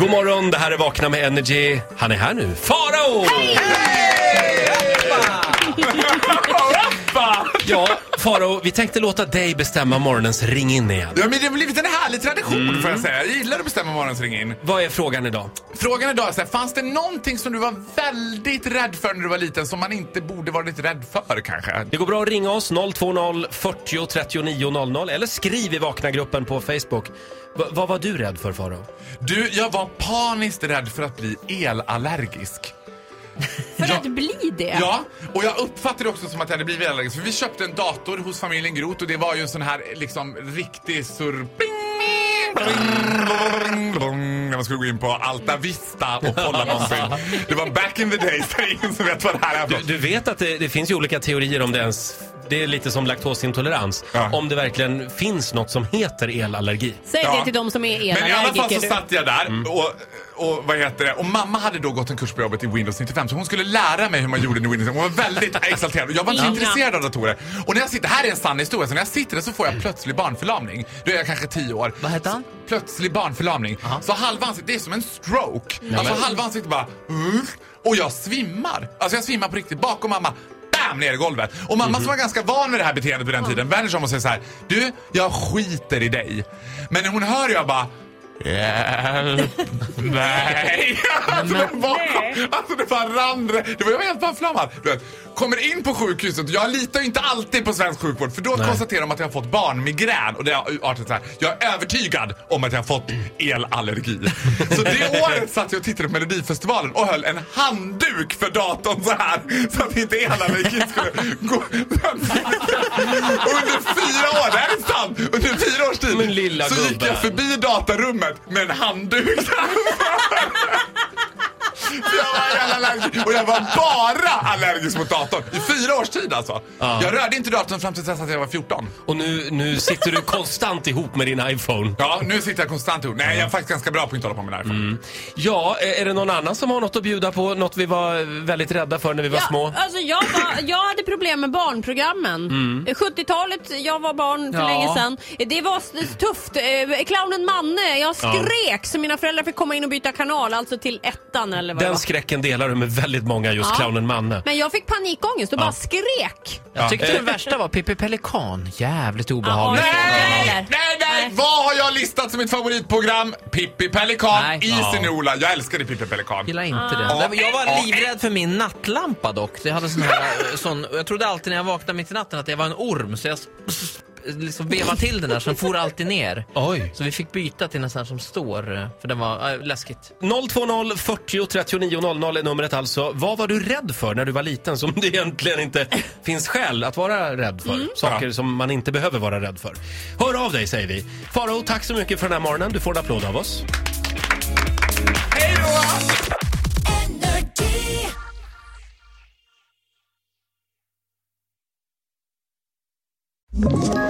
God morgon, det här är Vakna med Energy. Han är här nu. Farao! Ja, Farao, vi tänkte låta dig bestämma morgonens ring in igen. Ja, men det har blivit en härlig tradition Mm. får jag säga. Jag gillar att bestämma morgonens ring in. Vad är frågan idag? Frågan idag är så här, fanns det någonting som du var väldigt rädd för när du var liten som man inte borde varit rädd för kanske? Det går bra att ringa oss 020 40 39 00 eller skriv i Vakna-gruppen på Facebook. Va, vad var du rädd för Farao? Du, jag var paniskt rädd för att bli elallergisk. För Ja. att bli det? Ja, och jag uppfattade det också som att jag hade blivit allergisk. För vi köpte en dator hos familjen Groth och det var ju en sån här liksom riktig surr... När man skulle gå in på Alta Vista och kolla någonting. Det var back in the days, det är ingen som vet vad det här är Du, du vet att det, det finns ju olika teorier om det ens... Det är lite som laktosintolerans. Ja. Om det verkligen finns något som heter elallergi. Säg Ja. det till de som är Men i alla fall elallergiker. så satt jag där och, och vad heter det? Och mamma hade då gått en kurs på jobbet i Windows 95 så hon skulle lära mig hur man gjorde i Windows 95. Hon var väldigt exalterad. Jag var inte Inga. intresserad av datorer. Och när jag sitter, här är en sann historia, så när jag sitter där så får jag plötslig barnförlamning. Då är jag kanske 10 år. Vad hette han? Plötslig barnförlamning. Så halva ansiktet, det är som en stroke. Alltså halva ansiktet bara... Och jag svimmar. Alltså jag svimmar på riktigt. Bakom mamma. Bam! Ner i golvet. Och mamma som var ganska van vid det här beteendet på den tiden vänder sig om och säger så här. Du, jag skiter i dig. Men när hon hör jag bara... Hjälp mig! Alltså det, var, alltså det bara rann. Det var jag var helt vet, Kommer in på sjukhuset jag litar ju inte alltid på svensk sjukvård för då konstaterar de att jag har fått barnmigrän och det har artat så här. Jag är övertygad om att jag har fått elallergi. Så det året satt jag och tittade på Melodifestivalen och höll en handduk för datorn så här så att inte elallergin skulle gå. Under fyra år, det här är sant, under fyra års tid så gick jag förbi datarummet med en handduk jag var allergisk. Och jag var bara allergisk mot datorn i fyra års tid alltså. Jag rörde inte datorn fram till dess att jag var 14. Och nu, nu sitter du konstant ihop med din iPhone. Ja, nu sitter jag konstant ihop. Nej, jag är faktiskt ganska bra på att inte hålla på med det här. Ja, är det någon annan som har något att bjuda på? Något vi var väldigt rädda för när vi var Ja, små? alltså jag, var, jag hade problem med barnprogrammen. Mm. 70-talet, jag var barn för Ja. länge sedan. Det var tufft. Eh, Clownen Manne, jag skrek så mina föräldrar fick komma in och byta kanal, alltså till ettan eller vad Den skräcken delar du med väldigt många, just Ja. clownen Manne. Men jag fick panikångest och bara skrek. Jag tyckte den värsta var Pippi Pelikan. Jävligt Ja, obehagligt. Nej, nej, nej! Nej. Vad har jag listat som mitt favoritprogram? Pippi Pelikan, Nej. Isen och Ola. Jag älskade Pippi Pelikan. Gillar inte det. Ah. Jag var livrädd för min nattlampa dock. Det hade sån här, eh, sån, jag trodde alltid när jag vaknade mitt i natten att jag var en orm så jag s- s- liksom vevade till den där så den for alltid ner. Oj. Så vi fick byta till en sån här som står, eh, för den var äh, läskigt. 020 40 39 00 är numret alltså. Vad var du rädd för när du var liten som det egentligen inte finns skäl att vara rädd för? Saker Ja. som man inte behöver vara rädd för. Hör av dig säger vi. Faro, tack så mycket för den här morgonen. Du får en applåd av oss. Hej då! Ett